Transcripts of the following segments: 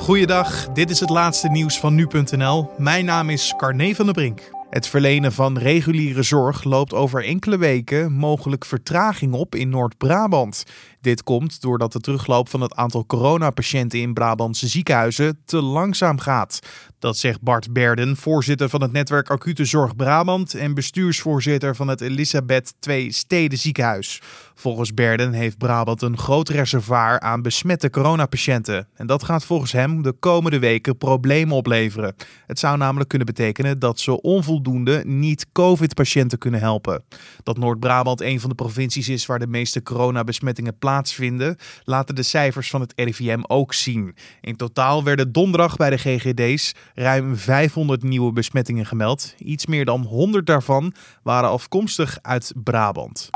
Goeiedag, dit is het laatste nieuws van nu.nl. Mijn naam is Carne van der Brink. Het verlenen van reguliere zorg loopt over enkele weken mogelijk vertraging op in Noord-Brabant. Dit komt doordat de terugloop van het aantal coronapatiënten in Brabantse ziekenhuizen te langzaam gaat. Dat zegt Bart Berden, voorzitter van het netwerk Acute Zorg Brabant en bestuursvoorzitter van het Elisabeth II Steden Ziekenhuis. Volgens Berden heeft Brabant een groot reservoir aan besmette coronapatiënten. En dat gaat volgens hem de komende weken problemen opleveren. Het zou namelijk kunnen betekenen dat ze onvoldoende niet-COVID-patiënten kunnen helpen. Dat Noord-Brabant een van de provincies is waar de meeste coronabesmettingen plaatsvinden, laten de cijfers van het RIVM ook zien. In totaal werden donderdag bij de GGD's ruim 500 nieuwe besmettingen gemeld. Iets meer dan 100 daarvan waren afkomstig uit Brabant.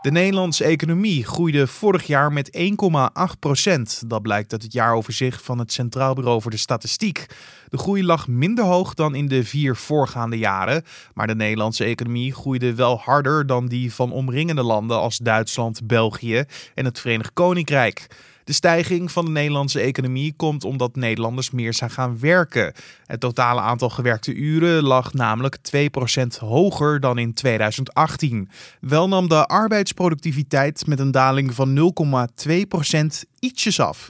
De Nederlandse economie groeide vorig jaar met 1,8 procent. Dat blijkt uit het jaaroverzicht van het Centraal Bureau voor de Statistiek. De groei lag minder hoog dan in de vier voorgaande jaren. Maar de Nederlandse economie groeide wel harder dan die van omringende landen als Duitsland, België en het Verenigd Koninkrijk. De stijging van de Nederlandse economie komt omdat Nederlanders meer zijn gaan werken. Het totale aantal gewerkte uren lag namelijk 2% hoger dan in 2018. Wel nam de arbeidsproductiviteit met een daling van 0,2% ietsjes af.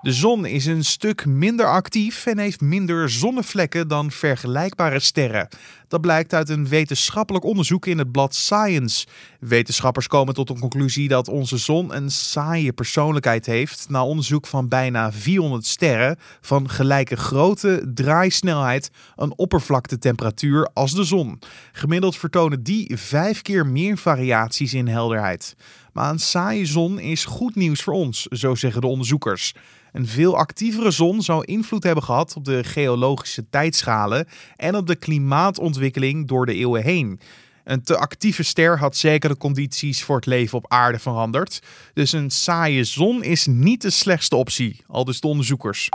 De zon is een stuk minder actief en heeft minder zonnevlekken dan vergelijkbare sterren. Dat blijkt uit een wetenschappelijk onderzoek in het blad Science. Wetenschappers komen tot de conclusie dat onze zon een saaie persoonlijkheid heeft na onderzoek van bijna 400 sterren van gelijke grootte, draaisnelheid en oppervlaktetemperatuur als de zon. Gemiddeld vertonen die vijf keer meer variaties in helderheid. Maar een saaie zon is goed nieuws voor ons, zo zeggen de onderzoekers. Een veel actievere zon zou invloed hebben gehad op de geologische tijdschalen en op de klimaatontwikkeling door de eeuwen heen. Een te actieve ster had zeker de condities voor het leven op aarde veranderd. Dus een saaie zon is niet de slechtste optie, al dus de onderzoekers.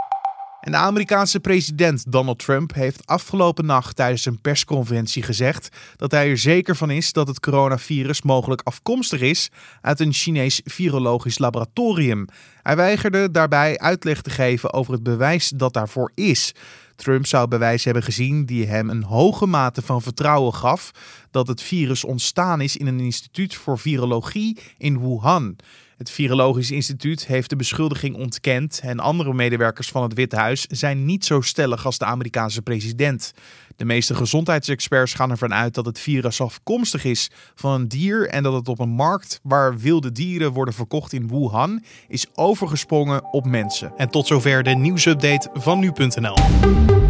En de Amerikaanse president Donald Trump heeft afgelopen nacht tijdens een persconferentie gezegd dat hij er zeker van is dat het coronavirus mogelijk afkomstig is uit een Chinees virologisch laboratorium. Hij weigerde daarbij uitleg te geven over het bewijs dat daarvoor is. Trump zou bewijs hebben gezien die hem een hoge mate van vertrouwen gaf dat het virus ontstaan is in een instituut voor virologie in Wuhan. Het Virologisch Instituut heeft de beschuldiging ontkend en andere medewerkers van het Witte Huis zijn niet zo stellig als de Amerikaanse president. De meeste gezondheidsexperts gaan ervan uit dat het virus afkomstig is van een dier en dat het op een markt waar wilde dieren worden verkocht in Wuhan is overgesprongen op mensen. En tot zover de nieuwsupdate van nu.nl.